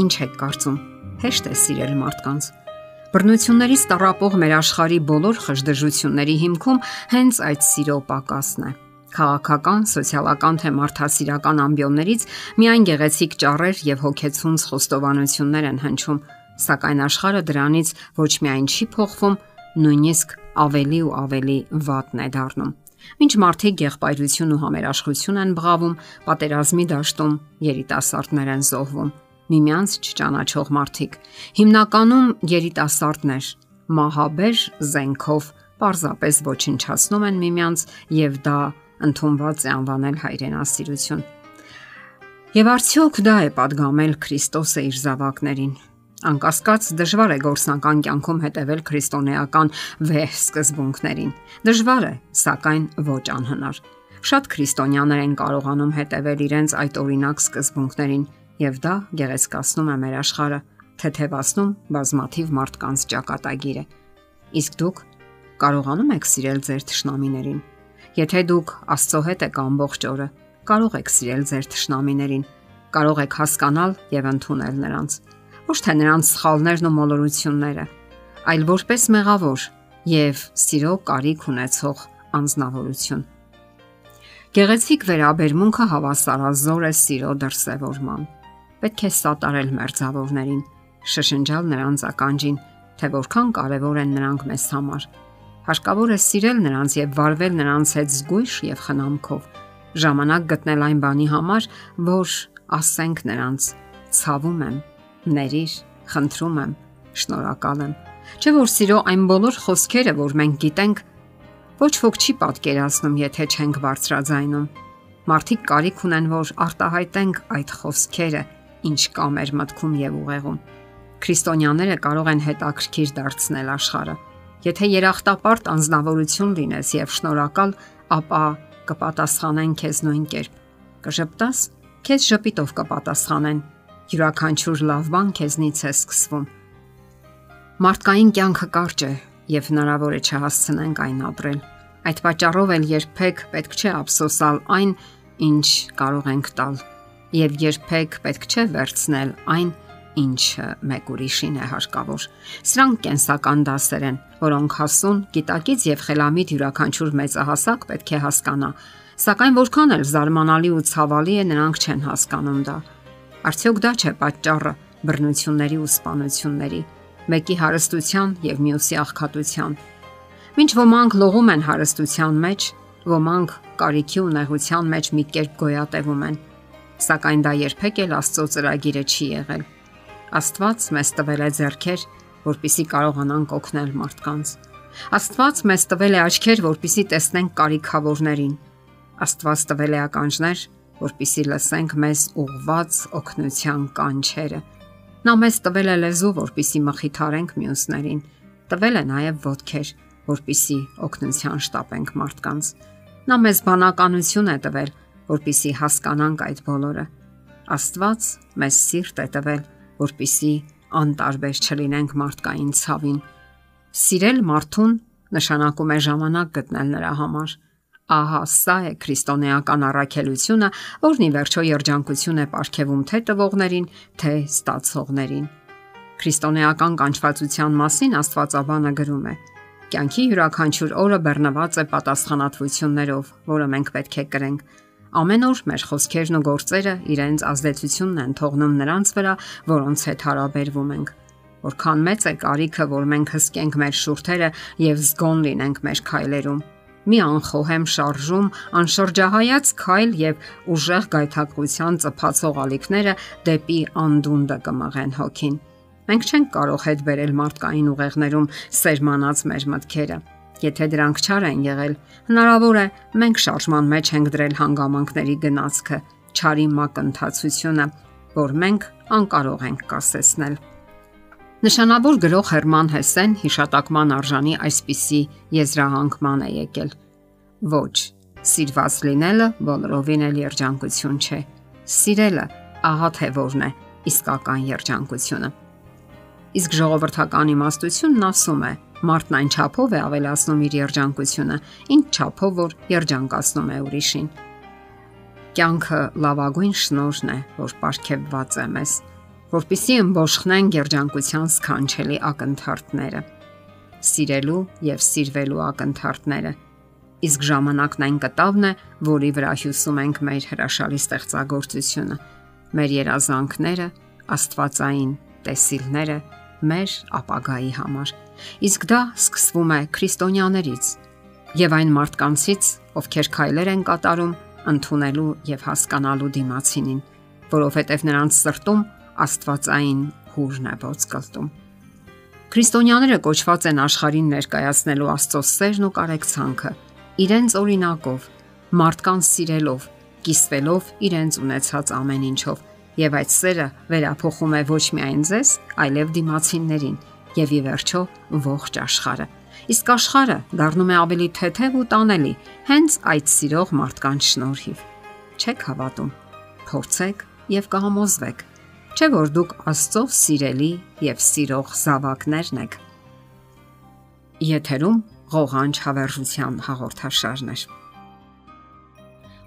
Ինչ եք կարծում։ Հեշտ է սիրել մարդկանց։ Բռնություններից տարապող մեր աշխարհի բոլոր խժդժությունների հիմքում հենց այդ սիրո պակասն է։ Քաղաքական, սոցիալական թե մարդասիրական ամբիոններից միայն գեղեցիկ ճառեր եւ հոգեցունց խոստովանություններ են հնչում, սակայն աշխարհը դրանից ոչ միայն չի փոխվում, նույնիսկ ավելի ու ավելի վատն է դառնում։ Մինչ մարդիկ եղբայրություն ու համերաշխություն են բղավում, պատերազմի դաշտում երիտասարդներ են զոհվում միմյանց չճանաչող մարդիկ, հիմնականում երիտասարդներ, մահաբեր զենքով պարզապես ոչնչացնում են միմյանց եւ դա ընդունված է անվանել հայրենասիրություն։ Եվ արդյոք դա է падգամել Քրիստոսը իր զավակներին։ Անկասկած դժվար է գործնական կյանքում հետևել քրիստոնեական վեհ սկզբունքներին։ Դժվար է, սակայն ոչ անհնար։ Շատ քրիստոնյաներ են կարողանում հետևել իրենց այդ օրինակ սկզբունքներին, եւ դա գեղեցկացնում է մեր աշխարհը, թեթևացնում բազմաթիվ մարդկանց ճակատագիրը։ Իսկ դուք կարողանում եք սիրել ձեր թշնամիներին։ Եթե դուք Աստծո հետ եք ամբողջ օրը, կարող եք սիրել ձեր թշնամիներին, կարող եք հասկանալ եւ ընդունել նրանց։ Ոչ թե նրանց սխալներն ու մոլորությունները, այլ որպես մեղավոր եւ սիրո կարիք ունեցող անznավորություն։ Գեղեցիկ վերաբերմունքը հավասարազոր է սիրո դրսևորման պետք է սատարել մերձավորներին, շշնջալ նրանց ականջին, թե որքան կարևոր են նրանք մեզ համար։ Հարկավոր է սիրել նրանց եւ վարվել նրանց հետ զգույշ եւ խնամքով։ Ժամանակ գտնել այն բանի համար, որ ասենք նրանց. ցավում եմ, ներիր, խնդրում եմ, շնորհակալ եմ։ Չէ որ սիրո այն բոլոր խոսքերը, որ մենք գիտենք, ոչ ոք չի պատկերացնում, եթե չենք բարձրաձայնում։ Մարդիկ կարիք ունեն, որ արտահայտենք այդ խոսքերը ինչ կա մեր մտքում եւ ուղեղում։ Քրիստոնյաները կարող են հետաքրքիր դարձնել աշխարհը։ Եթե երախտապարտ անznավորություն լինես եւ շնորհակալ, ապա կպատասխանեն քեզ նույն կերպ։ Կժպտաս, քեզ ժպիտով կպատասխանեն։ Յուրաքանչյուր լավ բան քեզնից է սկսվում։ Մարդկային կյանքը կարճ է եւ հնարավոր է չհասցնենք այն ապրել։ Այդ պատճառով էլ երբեք պետք չէ ափսոսալ այն, ինչ կարող ենք տալ եւ երբեք պետք չէ վերցնել այն, ինչը մեկ ուրիշին է հարկավոր։ Սրանք կենսական դասեր են, որոնք հասուն, գիտակից եւ խելամիտ յուրաքանչյուր մեծահասակ պետք է հասկանա։ Սակայն որքան էլ զարմանալի ու ցավալի է, նրանք չեն հասկանում դա։ Արդյոք դա չէ պատճառը բռնությունների ու սպանությունների, մեկի հարստության եւ մյուսի աղքատության։ Մինչ ոմանք լողում են հարստության մեջ, ոմանք կարիքի ու նեղության մեջ մի կերպ գոյատևում են սակայն դա երբեք էլ Աստծո ծրագիրը չի եղել։ Աստված մեզ տվել է зерքեր, որպիսի կարողանանք օգնել մարդկանց։ Աստված մեզ տվել է աչքեր, որպիսի տեսնենք կարիքավորներին։ Աստված տվել է ականջներ, որպիսի լսենք մեզ ուղված օգնության կանչերը։ Նա մեզ տվել է լեզու, որպիսի մխիթարենք մյուսներին։ Տվել է նաև ոտքեր, որպիսի օգնության շտապենք մարդկանց։ Նա մեզ բանականություն է տվել, որpիսի հասկանանք այդ բոլորը։ Աստված մեզ սիրտ է տվել, որpիսի անտարբեր չլինենք մարդկային ցավին։ Սիրել մարդուն նշանակում է ժամանակ գտնել նրա համար։ Ահա սա է քրիստոնեական առաքելությունը, որն ի վերջո երջանկություն է ապարգևում թե տվողներին, թե ստացողներին։ Քրիստոնեական կանչվածության մասին Աստվածաբանը գրում է. Կյանքի յուրաքանչյուր օրը բեռնված է պատասխանատվություններով, որը մենք պետք է կրենք Ամեն օր մեր խոսքերն ու գործերը իրենց ազդեցությունն են թողնում նրանց վրա, որոնց հետ հարաբերվում ենք։ Որքան մեծ է կարիքը, որ մենք հսկենք մեր շուրթերը եւ զգոն լինենք մեր քայլերում։ Մի անխոհեմ շարժում, անշրջահայաց քայլ եւ ուժեղ գայթակղության ծփացող ալիքները դեպի անդունդը կմղեն հոգին։ Մենք չենք կարող հետ բերել մարդկային ուղեղներում սերմանած մեր մտքերը Եթե դրանք չար են եղել, հնարավոր է մենք շարժման մեջ ենք դրել հանգամանքների գնացքը, չարի մակընթացությունը, որ մենք անկարող ենք կասեցնել։ Նշանավոր գրող Հերման Հեսեն հիշատակման արժանի այսպիսի եզրահանգման է եկել. Ոչ, սիրված լինելը բոլորովին էլ երջանկություն չէ։ Սիրելը ահա թե որն է իսկական երջանկությունը։ Իսկ ժողովրդական իմաստությունն ասում է. Մարդն այն չափով է ավելացնում իր երջանկությունը, ինչ չափով որ երջանկացնում է ուրիշին։ Կյանքը լավագույն շնորհն է, որ ապարգևված է մեզ։ որpիսի ըմբոշխնեն երջանկության սքանչելի ակընթարթները, սիրելու եւ սիրվելու ակընթարթները։ Իսկ ժամանակն այն կտավն է, որի վրա հյուսում ենք մեր հրաշալի ստեղծագործությունը, մեր երազանքները, աստվածային տեսիլները մեր ապագայի համար։ Իսկ դա սկսվում է քրիստոնյաներից եւ այն մարդկանցից, ովքեր քայլեր են կատարում ընդունելու եւ հասկանալու դիմացինին, որովհետեւ նրանց սրտում աստվածային հուրն է ողջկլտում։ Քրիստոնյաները կոչված են աշխարհին ներկայացնելու Աստծո սերն ու կարեկցանքը, իրենց օրինակով, մարդկանց սիրելով, կիսվելով իրենց ունեցած ամեն ինչով, եւ այդ սերը վերափոխում է ոչ միայն ձեզ, այլև դիմացիններին եւ ի վերջո ողջ աշխարհը։ Իսկ աշխարհը դառնում է ավելի թեթև ու տանելի հենց այդ սիրող մարդկանց շնորհիվ։ Չեք հավատում։ Փորձեք եւ կհամոզվեք Չէ որ դուք Աստծո սիրելի եւ սիրող զավակներն եք։ Եթերում ղողանջ հավերժության հաղորդաշարն է։